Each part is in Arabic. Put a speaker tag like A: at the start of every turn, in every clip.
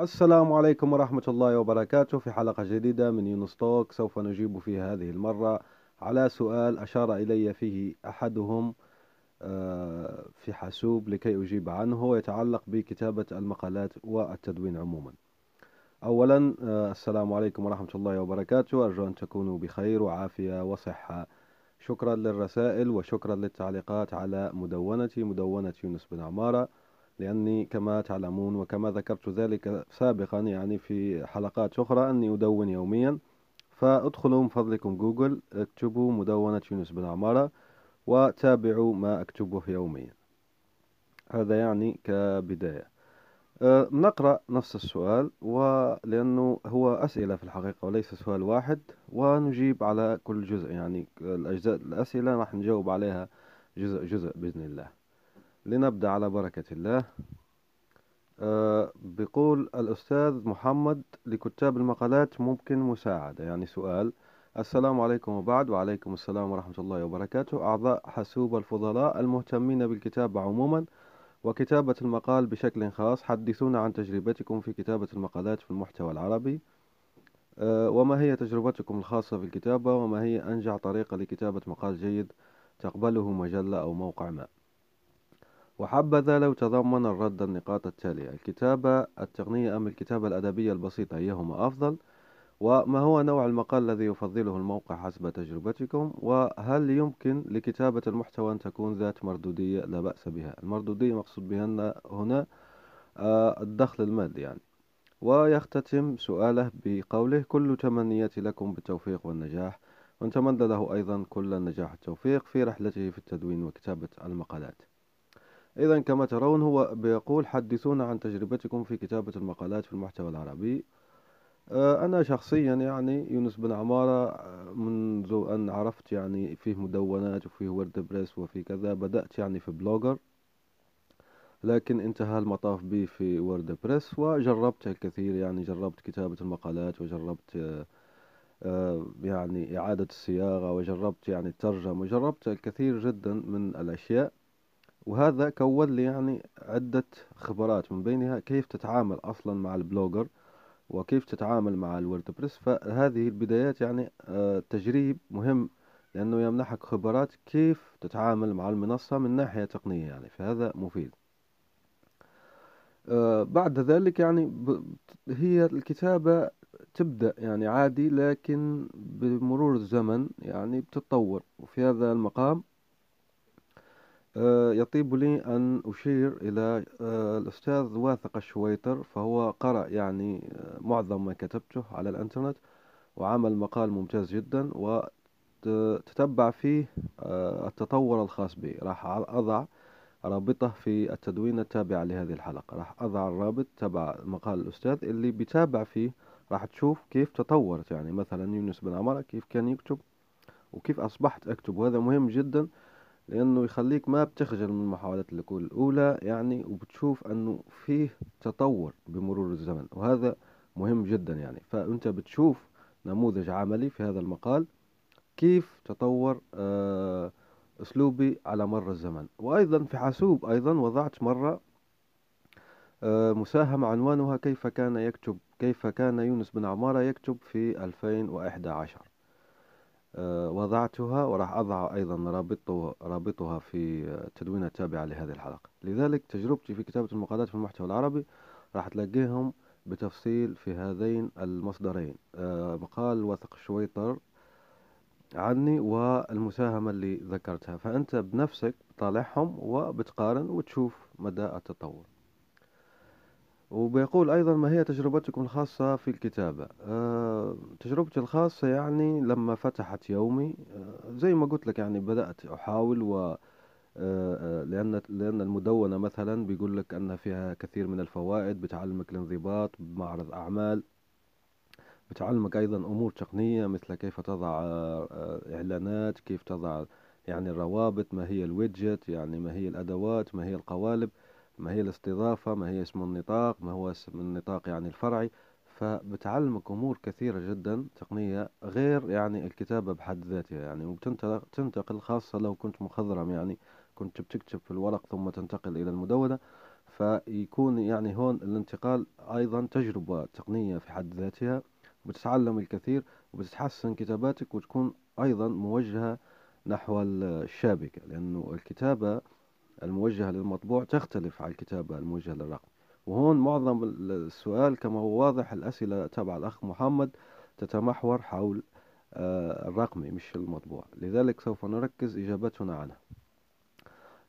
A: السلام عليكم ورحمة الله وبركاته. في حلقة جديدة من يونس توك سوف نجيب في هذه المرة على سؤال أشار إلي فيه أحدهم آه، في حاسوب لكي أجيب عنه. ويتعلق بكتابة المقالات والتدوين عموما. أولا آه، السلام عليكم ورحمة الله وبركاته. أرجو أن تكونوا بخير وعافية وصحة. شكرا للرسائل وشكرا للتعليقات على مدونتي مدونة يونس بن عمارة. لأني كما تعلمون وكما ذكرت ذلك سابقا يعني في حلقات أخرى أني أدون يوميا. فأدخلوا من فضلكم جوجل اكتبوا مدونة يونس بن عمارة وتابعوا ما أكتبه يوميا. هذا يعني كبداية. أه نقرأ نفس السؤال ولأنه هو أسئلة في الحقيقة وليس سؤال واحد ونجيب على كل جزء يعني الأجزاء الأسئلة راح نجاوب عليها جزء جزء بإذن الله. لنبدأ على بركة الله. أه بيقول الأستاذ محمد لكتاب المقالات ممكن مساعدة. يعني سؤال السلام عليكم وبعد. وعليكم السلام ورحمة الله وبركاته. أعضاء حاسوب الفضلاء المهتمين بالكتابة عموما وكتابة المقال بشكل خاص. حدثونا عن تجربتكم في كتابة المقالات في المحتوى العربي. أه وما هي تجربتكم الخاصة في الكتابة؟ وما هي أنجع طريقة لكتابة مقال جيد تقبله مجلة أو موقع ما؟ وحبذا لو تضمن الرد النقاط التالية. الكتابة التقنية أم الكتابة الأدبية البسيطة؟ أيهما أفضل؟ وما هو نوع المقال الذي يفضله الموقع حسب تجربتكم؟ وهل يمكن لكتابة المحتوى أن تكون ذات مردودية؟ لا بأس بها. المردودية مقصود بها هنا آه، الدخل المادي يعني. ويختتم سؤاله بقوله كل تمنياتي لكم بالتوفيق والنجاح. ونتمنى له أيضا كل النجاح والتوفيق في رحلته في التدوين وكتابة المقالات. إذا كما ترون هو بيقول حدثونا عن تجربتكم في كتابة المقالات في المحتوى العربي. آه، أنا شخصيا يعني يونس بن عمارة آه، منذ أن عرفت يعني فيه مدونات وفيه وورد بريس وفي كذا بدأت يعني في بلوجر لكن انتهى المطاف بي في وورد بريس وجربت الكثير يعني جربت كتابة المقالات وجربت آه، يعني إعادة الصياغة وجربت يعني الترجمة وجربت الكثير جدا من الأشياء. وهذا كون لي يعني عدة خبرات من بينها كيف تتعامل أصلا مع البلوجر وكيف تتعامل مع الوردبريس. فهذه البدايات يعني آه، تجريب مهم لأنه يمنحك خبرات كيف تتعامل مع المنصة من ناحية تقنية يعني فهذا مفيد. آه، بعد ذلك يعني هي الكتابة تبدأ يعني عادي لكن بمرور الزمن يعني بتتطور. وفي هذا المقام يطيب لي أن أشير إلى آه، الأستاذ واثق الشويتر فهو قرأ يعني آه، معظم ما كتبته على الإنترنت وعمل مقال ممتاز جدا وتتبع فيه التطور الخاص بي. راح أضع رابطة في التدوين التابع لهذه الحلقة. راح أضع الرابط تبع مقال الأستاذ اللي بيتابع فيه. راح تشوف كيف تطورت يعني مثلا يونس بن عمرة كيف كان يكتب وكيف أصبحت أكتب. وهذا مهم جدا لأنه يخليك ما بتخجل من محاولات الأولى يعني وبتشوف أنه فيه تطور بمرور الزمن وهذا مهم جدا يعني. فأنت بتشوف نموذج عملي في هذا المقال كيف تطور آه، أسلوبي على مر الزمن. وأيضا في حاسوب أيضا وضعت مرة آه، مساهمة عنوانها كيف كان يكتب كيف كان يونس بن عمارة يكتب في 2011 آه، وضعتها وراح أضع أيضا رابط رابطها في التدوين التابعة لهذه الحلقة. لذلك تجربتي في كتابة المقالات في المحتوى العربي راح تلاقيهم بتفصيل في هذين المصدرين. آه، مقال وثق شويطر عني والمساهمة اللي ذكرتها. فأنت بنفسك طالعهم وبتقارن وتشوف مدى التطور. وبيقول أيضا ما هي تجربتكم الخاصة في الكتابة. أه تجربتي الخاصة يعني لما فتحت يومي أه زي ما قلت لك يعني بدأت أحاول لأن لأن المدونة مثلا بيقول لك أن فيها كثير من الفوائد بتعلمك الانضباط بمعرض أعمال بتعلمك أيضا أمور تقنية مثل كيف تضع إعلانات كيف تضع يعني الروابط ما هي الويدجت يعني ما هي الأدوات ما هي القوالب. ما هي الاستضافة ما هي اسم النطاق ما هو اسم النطاق يعني الفرعي. فبتعلمك أمور كثيرة جدا تقنية غير يعني الكتابة بحد ذاتها يعني وبتنتقل خاصة لو كنت مخضرم يعني كنت بتكتب في الورق ثم تنتقل إلى المدونة. فيكون يعني هون الانتقال أيضا تجربة تقنية في حد ذاتها بتتعلم الكثير وبتتحسن كتاباتك وتكون أيضا موجهة نحو الشابكة. لأنه الكتابة الموجهة للمطبوع تختلف عن الكتابة الموجهة للرقم. وهون معظم السؤال كما هو واضح الأسئلة تبع الأخ محمد تتمحور حول آه، الرقمي مش المطبوع. لذلك سوف نركز إجابتنا عنها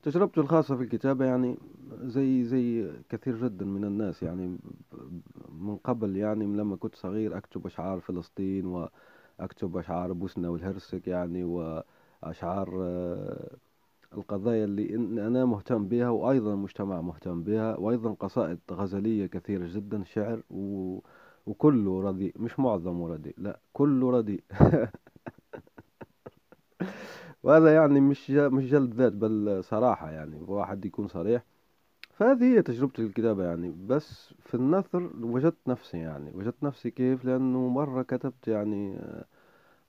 A: تجربتي الخاصة في الكتابة يعني زي زي كثير جدا من الناس. يعني من قبل يعني لما كنت صغير أكتب أشعار فلسطين وأكتب أشعار بوسنا والهرسك يعني وأشعار آه، القضايا اللي أنا مهتم بها وأيضا المجتمع مهتم بها وأيضا قصائد غزلية كثيرة جدا شعر و... وكله رديء مش معظمه رديء لا كله رديء. وهذا يعني مش مش جلد ذات بل صراحة يعني واحد يكون صريح. فهذه هي تجربتي الكتابة يعني. بس في النثر وجدت نفسي يعني وجدت نفسي كيف؟ لأنه مرة كتبت يعني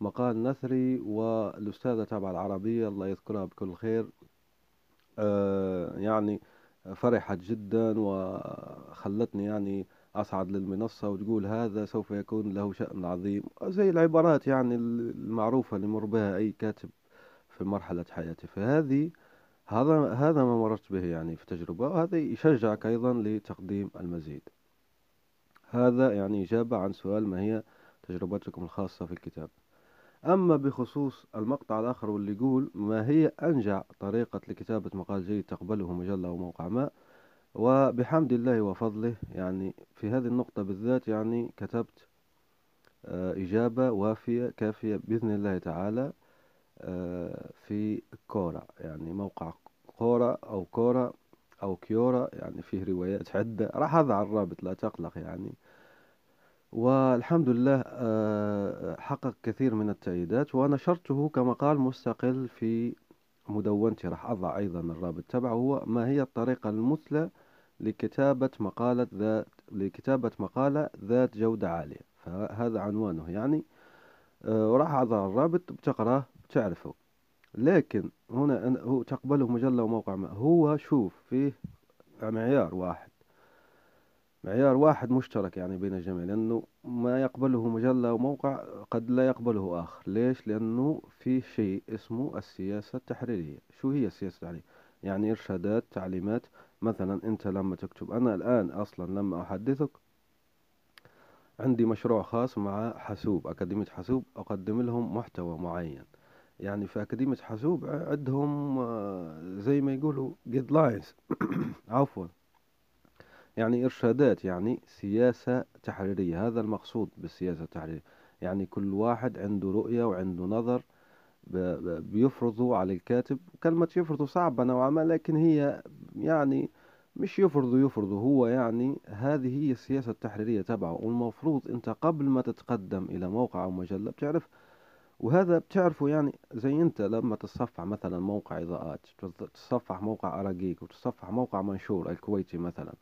A: مقال نثري والأستاذة تبع العربية الله يذكرها بكل خير. آه، يعني فرحت جدا وخلتني يعني أصعد للمنصة وتقول هذا سوف يكون له شأن عظيم. زي العبارات يعني المعروفة اللي مر بها أي كاتب في مرحلة حياته. فهذه هذا هذا ما مررت به يعني في تجربة وهذا يشجعك أيضا لتقديم المزيد. هذا يعني إجابة عن سؤال ما هي تجربتكم الخاصة في الكتاب. أما بخصوص المقطع الآخر واللي يقول ما هي أنجع طريقة لكتابة مقال جيد تقبله مجلة وموقع ما وبحمد الله وفضله يعني في هذه النقطة بالذات يعني كتبت آه، إجابة وافية كافية بإذن الله تعالى آه، في كورا يعني موقع كورا أو كورا أو كيورا يعني فيه روايات عدة راح أضع الرابط لا تقلق يعني. والحمد لله آه، حقق كثير من التأييدات ونشرته كمقال مستقل في مدونتي راح أضع أيضا الرابط تبعه هو ما هي الطريقة المثلى لكتابة مقالة ذات لكتابة مقالة ذات جودة عالية. فهذا عنوانه يعني. آه، وراح أضع الرابط بتقرأه بتعرفه. لكن هنا هو تقبله مجلة وموقع ما هو شوف فيه معيار واحد. معيار واحد مشترك يعني بين الجميع لأنه ما يقبله مجلة وموقع قد لا يقبله آخر. ليش؟ لأنه في شيء اسمه السياسة التحريرية. شو هي السياسة التحريرية؟ يعني إرشادات تعليمات. مثلا أنت لما تكتب أنا الآن أصلا لما أحدثك عندي مشروع خاص مع حاسوب أكاديمية حاسوب أقدم لهم محتوى معين. يعني في أكاديمية حاسوب عندهم آه، زي ما يقولوا جيدلاينز عفوا. يعني إرشادات يعني سياسة تحريرية. هذا المقصود بالسياسة التحريرية. يعني كل واحد عنده رؤية وعنده نظر بيفرضوا على الكاتب. كلمة يفرضوا صعبة نوعا ما لكن هي يعني مش يفرضوا يفرضوا هو يعني هذه هي السياسة التحريرية تبعه. والمفروض أنت قبل ما تتقدم إلى موقع أو مجلة بتعرف. وهذا بتعرفه يعني زي أنت لما تتصفح مثلا موقع إضاءات تتصفح موقع أراجيك وتتصفح موقع منشور الكويتي مثلا.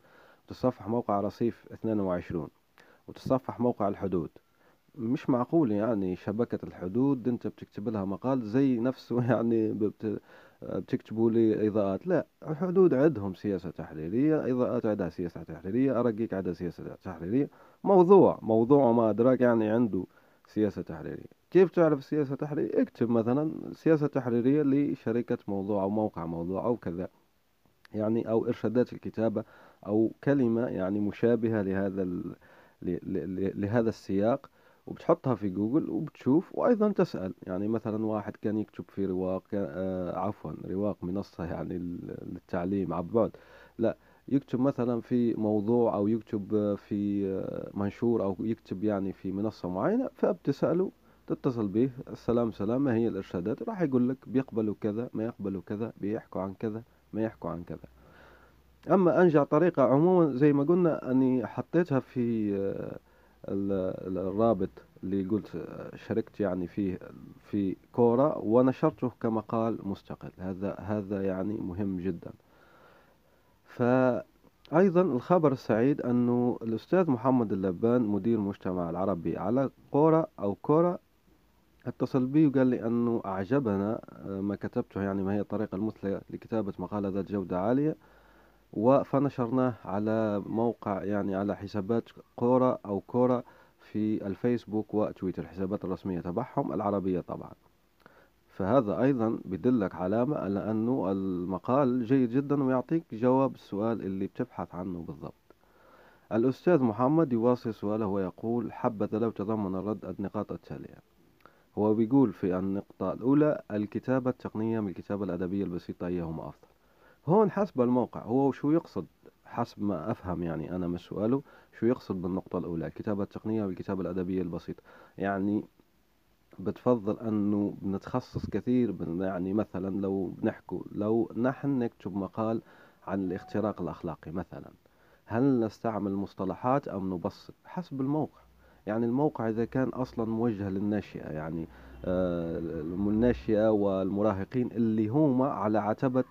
A: تتصفح موقع رصيف 22 وتتصفح موقع الحدود. مش معقول يعني شبكة الحدود انت بتكتب لها مقال زي نفسه يعني بت... بتكتبوا لي إضاءات لا الحدود عندهم سياسة تحريرية إضاءات عندها سياسة تحريرية أرقيك عندها سياسة تحريرية. موضوع موضوع وما أدراك يعني عنده سياسة تحريرية. كيف تعرف السياسة التحريرية اكتب مثلا سياسة تحريرية لشركة موضوع أو موقع موضوع أو كذا يعني أو إرشادات الكتابة أو كلمة يعني مشابهة لهذا ال... لهذا السياق وبتحطها في جوجل وبتشوف وأيضا تسأل. يعني مثلا واحد كان يكتب في رواق آه عفوا رواق منصة يعني للتعليم عن بعد لا يكتب مثلا في موضوع أو يكتب في منشور أو يكتب يعني في منصة معينة فبتسأله تتصل به السلام سلام ما هي الإرشادات؟ راح يقول لك بيقبلوا كذا ما يقبلوا كذا بيحكوا عن كذا ما يحكوا عن كذا. أما أنجع طريقة عموما زي ما قلنا أني حطيتها في آه، الرابط اللي قلت آه، شاركت يعني فيه في كورة ونشرته كمقال مستقل. هذا هذا يعني مهم جدا. فأيضا الخبر السعيد أنه الأستاذ محمد اللبان مدير المجتمع العربي على كورة أو كورة اتصل بي وقال لي أنه أعجبنا آه، ما كتبته يعني ما هي الطريقة المثلى لكتابة مقالة ذات جودة عالية. فنشرناه على موقع يعني على حسابات كورة أو كورة في الفيسبوك وتويتر الحسابات الرسمية تبعهم العربية طبعا. فهذا أيضا بدلك علامة على أنه المقال جيد جدا ويعطيك جواب السؤال اللي بتبحث عنه بالضبط. الأستاذ محمد يواصل سؤاله ويقول حبذا لو تضمن الرد النقاط التالية. هو بيقول في النقطة الأولى الكتابة التقنية من الكتابة الأدبية البسيطة أيهما أفضل. هون حسب الموقع. هو شو يقصد؟ حسب ما أفهم يعني أنا من سؤاله شو يقصد بالنقطة الأولى؟ الكتابة التقنية والكتابة الأدبية البسيطة يعني بتفضل أنه بنتخصص كثير يعني مثلا لو بنحكوا لو نحن نكتب مقال عن الاختراق الأخلاقي مثلا هل نستعمل مصطلحات أم نبسط؟ حسب الموقع. يعني الموقع إذا كان أصلا موجه للناشئة يعني آه الناشئة والمراهقين اللي هم على عتبة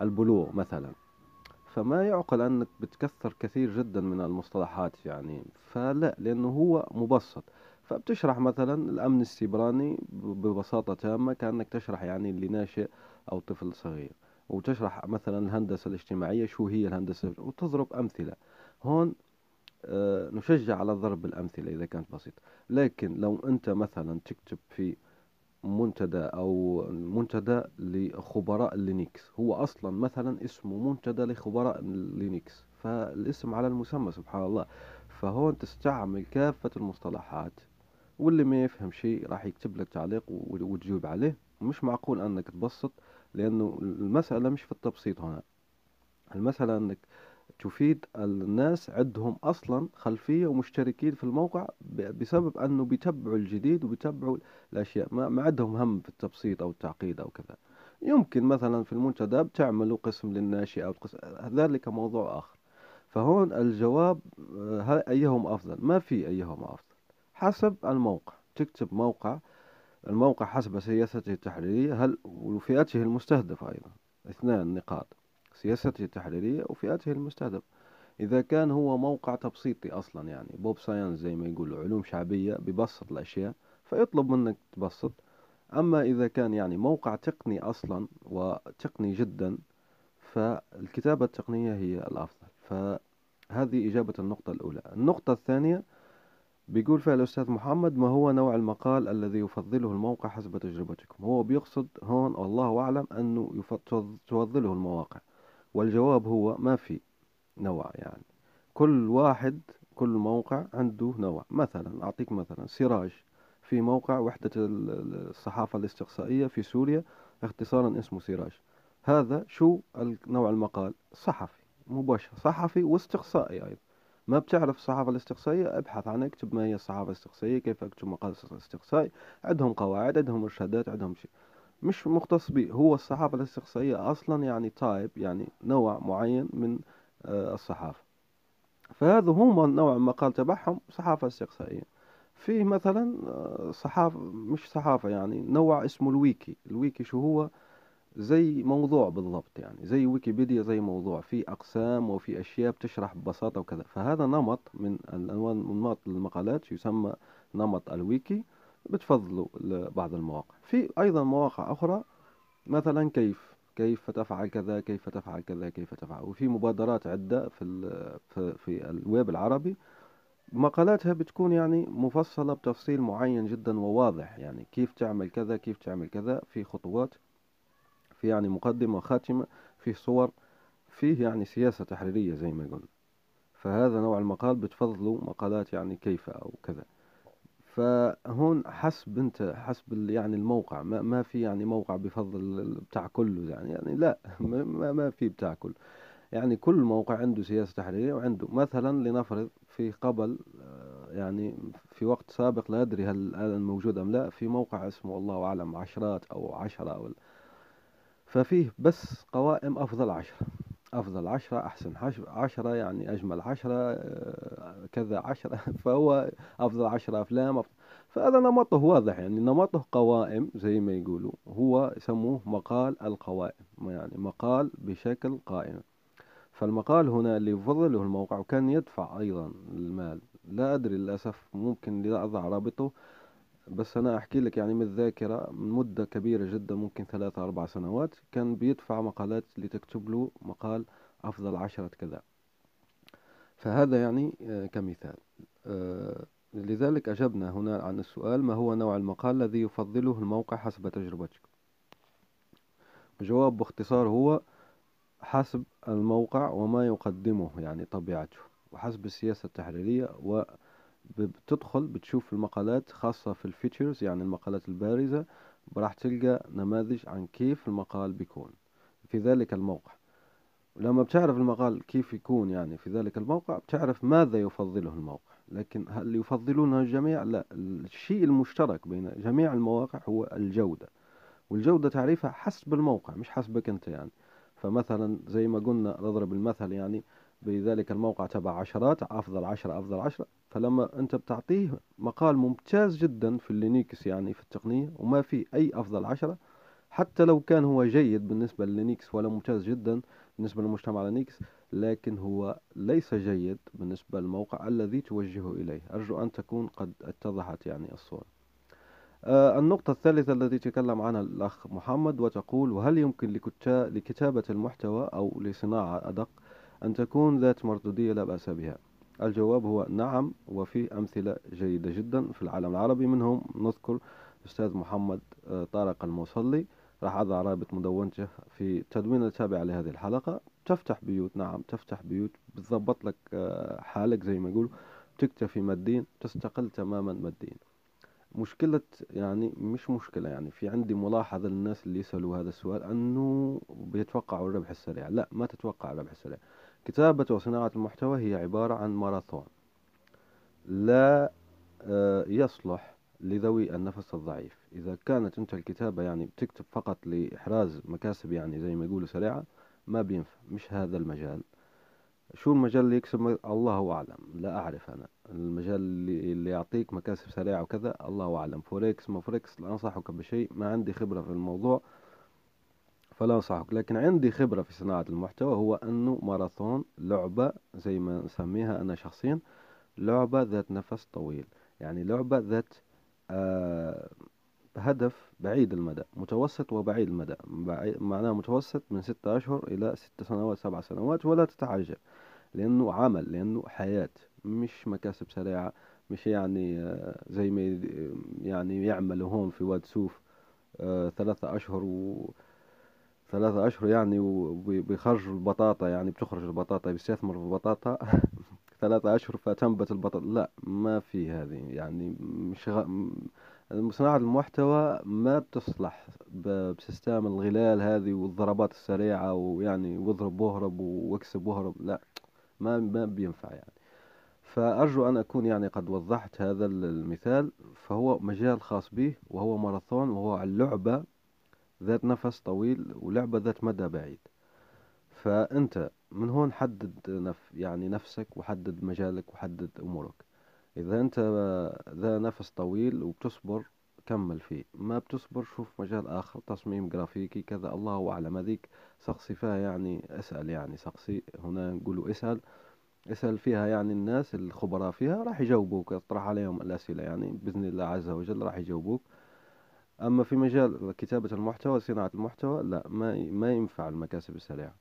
A: البلوغ مثلا. فما يعقل أنك بتكثر كثير جدا من المصطلحات يعني. فلا لأنه هو مبسط. فبتشرح مثلا الأمن السيبراني ببساطة تامة كأنك تشرح يعني لناشئ أو طفل صغير. وتشرح مثلا الهندسة الاجتماعية شو هي الهندسة؟ وتضرب أمثلة. هون آه نشجع على ضرب الأمثلة إذا كانت بسيطة. لكن لو أنت مثلا تكتب في منتدى أو منتدى لخبراء لينكس. هو أصلا مثلا اسمه منتدى لخبراء لينكس. فالاسم على المسمى سبحان الله. فهون تستعمل كافة المصطلحات واللي ما يفهم شيء راح يكتب لك تعليق وتجيب عليه. مش معقول أنك تبسط لأنه المسألة مش في التبسيط هنا. المسألة أنك تفيد الناس عندهم أصلا خلفية ومشتركين في الموقع بسبب أنه بيتبعوا الجديد وبيتبعوا الأشياء ما, ما عندهم هم في التبسيط أو التعقيد أو كذا. يمكن مثلا في المنتدى بتعملوا قسم للناشئة أو قسم ذلك موضوع آخر. فهون الجواب آه، أيهم أفضل؟ ما في أيهم أفضل. حسب الموقع. تكتب موقع الموقع حسب سياسته التحريرية هل وفئته المستهدفة أيضا. اثنان نقاط. سياسته التحريرية وفئاته المستهدفة. إذا كان هو موقع تبسيطي أصلا يعني بوب ساينس زي ما يقولوا علوم شعبية ببسط الأشياء فيطلب منك تبسط. أما إذا كان يعني موقع تقني أصلا وتقني جدا فالكتابة التقنية هي الأفضل. فهذه إجابة النقطة الأولى. النقطة الثانية بيقول فيها الأستاذ محمد ما هو نوع المقال الذي يفضله الموقع حسب تجربتكم؟ هو بيقصد هون والله أعلم أنه تفضله المواقع. والجواب هو ما في نوع يعني. كل واحد كل موقع عنده نوع مثلا أعطيك مثلا سراج في موقع وحدة الصحافة الاستقصائية في سوريا اختصارا اسمه سراج. هذا شو نوع المقال؟ صحفي مباشر صحفي واستقصائي أيضا. ما بتعرف الصحافة الاستقصائية؟ ابحث عنها اكتب ما هي الصحافة الاستقصائية كيف أكتب مقال استقصائي عندهم قواعد عندهم إرشادات عندهم شيء. مش مختص به هو الصحافة الاستقصائية أصلا يعني type يعني نوع معين من آه، الصحافة. فهذا هم نوع المقال تبعهم صحافة استقصائية. في مثلا آه، صحافة مش صحافة يعني نوع اسمه الويكي. الويكي شو هو؟ زي موضوع بالضبط يعني زي ويكيبيديا زي موضوع. في أقسام وفي أشياء بتشرح ببساطة وكذا. فهذا نمط من أنماط المقالات يسمى نمط الويكي. بتفضلوا بعض المواقع. في أيضا مواقع أخرى مثلا كيف كيف تفعل كذا كيف تفعل كذا كيف تفعل. وفي مبادرات عدة في في, في الويب العربي. مقالاتها بتكون يعني مفصلة بتفصيل معين جدا وواضح يعني كيف تعمل كذا كيف تعمل كذا. في خطوات في يعني مقدمة خاتمة في صور فيه يعني سياسة تحريرية زي ما قلنا فهذا نوع المقال بتفضلوا مقالات يعني كيف أو كذا. فهون حسب انت حسب يعني الموقع. ما, ما في يعني موقع بفضل بتاع كله يعني. يعني لا ما, ما في بتاع كله. يعني كل موقع عنده سياسة تحريرية وعنده. مثلا لنفرض في قبل آه، يعني في وقت سابق لا أدري هل الآن موجود أم لا في موقع اسمه الله أعلم عشرات أو عشرة أو ففيه بس قوائم أفضل عشرة. أفضل عشرة أحسن عشرة يعني أجمل عشرة آه، كذا عشرة. فهو أفضل عشرة أفلام أفضل. فهذا نمطه واضح يعني نمطه قوائم زي ما يقولوا. هو يسموه مقال القوائم يعني مقال بشكل قائمة فالمقال هنا اللي يفضله الموقع وكان يدفع أيضا المال. لا أدري للأسف ممكن أضع رابطه. بس أنا أحكي لك يعني من الذاكرة من مدة كبيرة جدا ممكن ثلاثة أربع سنوات كان بيدفع مقالات لتكتب له مقال أفضل عشرة كذا. فهذا يعني آه، كمثال. آه، لذلك أجبنا هنا عن السؤال ما هو نوع المقال الذي يفضله الموقع حسب تجربتك الجواب باختصار هو حسب الموقع وما يقدمه يعني طبيعته وحسب السياسة التحريرية وبتدخل بتشوف المقالات خاصة في الفيتشرز يعني المقالات البارزة. راح تلقى نماذج عن كيف المقال بيكون في ذلك الموقع. لما بتعرف المقال كيف يكون يعني في ذلك الموقع بتعرف ماذا يفضله الموقع. لكن هل يفضلونه الجميع؟ لا الشيء المشترك بين جميع المواقع هو الجودة. والجودة تعريفها حسب الموقع مش حسبك أنت يعني. فمثلا زي ما قلنا نضرب المثل يعني بذلك الموقع تبع عشرات أفضل عشرة أفضل عشرة. فلما أنت بتعطيه مقال ممتاز جدا في اللينكس يعني في التقنية وما في أي أفضل عشرة حتى لو كان هو جيد بالنسبة للينكس ولا ممتاز جدا بالنسبة للمجتمع لينكس لكن هو ليس جيد بالنسبة للموقع الذي توجهه إليه. أرجو أن تكون قد اتضحت يعني الصورة. آه، النقطة الثالثة التي تكلم عنها الأخ محمد وتقول وهل يمكن لكتابة المحتوى أو لصناعة أدق أن تكون ذات مردودية لا بأس بها؟ الجواب هو نعم وفي أمثلة جيدة جدا في العالم العربي منهم نذكر الأستاذ محمد آه، طارق الموصلي راح أضع رابط مدونته في التدوين التابع لهذه الحلقة. تفتح بيوت نعم تفتح بيوت بتضبط لك آه، حالك زي ما يقولوا تكتفي ماديا تستقل تماما ماديا مشكلة يعني مش مشكلة يعني في عندي ملاحظة للناس اللي يسألوا هذا السؤال أنه بيتوقعوا الربح السريع. لا ما تتوقع الربح السريع. كتابة وصناعة المحتوى هي عبارة عن ماراثون. لا آه، يصلح لذوي النفس الضعيف. إذا كانت أنت الكتابة يعني بتكتب فقط لإحراز مكاسب يعني زي ما يقولوا سريعة ما بينفع. مش هذا المجال. شو المجال اللي يكسب؟ الله أعلم. لا أعرف أنا. المجال اللي, اللي يعطيك مكاسب سريعة وكذا الله أعلم. فوركس ما فوركس لا أنصحك بشيء. ما عندي خبرة في الموضوع. فلا أنصحك لكن عندي خبرة في صناعة المحتوى هو أنه ماراثون لعبة زي ما نسميها أنا شخصيا لعبة ذات نفس طويل. يعني لعبة ذات آه هدف بعيد المدى متوسط وبعيد المدى. معناه متوسط من ستة أشهر إلى ست سنوات سبع سنوات ولا تتعجل لأنه عمل لأنه حياة مش مكاسب سريعة مش يعني آه، زي ما يعني يعملوا هون في واد سوف آه، ثلاثة أشهر و ثلاثة أشهر يعني وبيخرجوا البطاطا يعني بتخرج البطاطا بيستثمر في البطاطا. ثلاثة أشهر فتنبت البطاطا. لا ما في هذه يعني مش غ... صناعة المحتوى ما بتصلح بسيستم الغلال هذه والضربات السريعة ويعني واضرب واهرب واكسب واهرب. لا ما ما بينفع يعني. فأرجو أن أكون يعني قد وضحت هذا المثال. فهو مجال خاص به وهو ماراثون وهو اللعبة ذات نفس طويل ولعبة ذات مدى بعيد. فأنت من هون حدد نف يعني نفسك وحدد مجالك وحدد أمورك. إذا أنت ذا نفس طويل وبتصبر كمل فيه. ما بتصبر شوف مجال آخر تصميم جرافيكي كذا. الله أعلم. هذيك سقسي فيها يعني اسأل يعني سقسي هنا نقولوا اسأل. اسأل فيها يعني الناس الخبراء فيها راح يجاوبوك اطرح عليهم الأسئلة. يعني بإذن الله عز وجل راح يجاوبوك. أما في مجال كتابة المحتوى صناعة المحتوى لا ما ما ينفع المكاسب السريعة.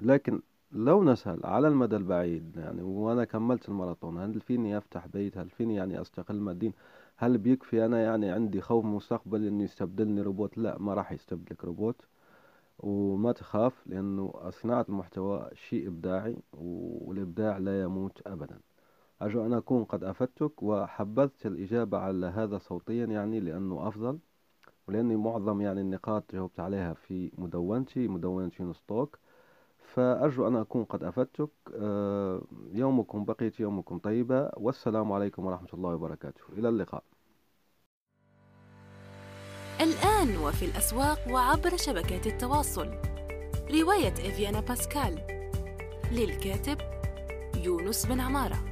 A: لكن لو نسأل على المدى البعيد يعني وأنا كملت الماراثون هل فيني أفتح بيت؟ هل فيني يعني أستقل ماديا هل بيكفي أنا يعني عندي خوف مستقبل إنه يستبدلني روبوت؟ لا ما راح يستبدلك روبوت. وما تخاف لأنه صناعة المحتوى شيء إبداعي والإبداع لا يموت أبدا. أرجو أن أكون قد أفدتك وحبذت الإجابة على هذا صوتيا يعني لأنه أفضل. ولأني معظم يعني النقاط جاوبت عليها في مدونتي مدونة يونس توك فأرجو أن أكون قد أفدتك. آه، يومكم بقية يومكم طيبة. والسلام عليكم ورحمة الله وبركاته. إلى اللقاء.
B: الآن وفي الأسواق وعبر شبكات التواصل. رواية إفيانا باسكال. للكاتب يونس بن عمارة.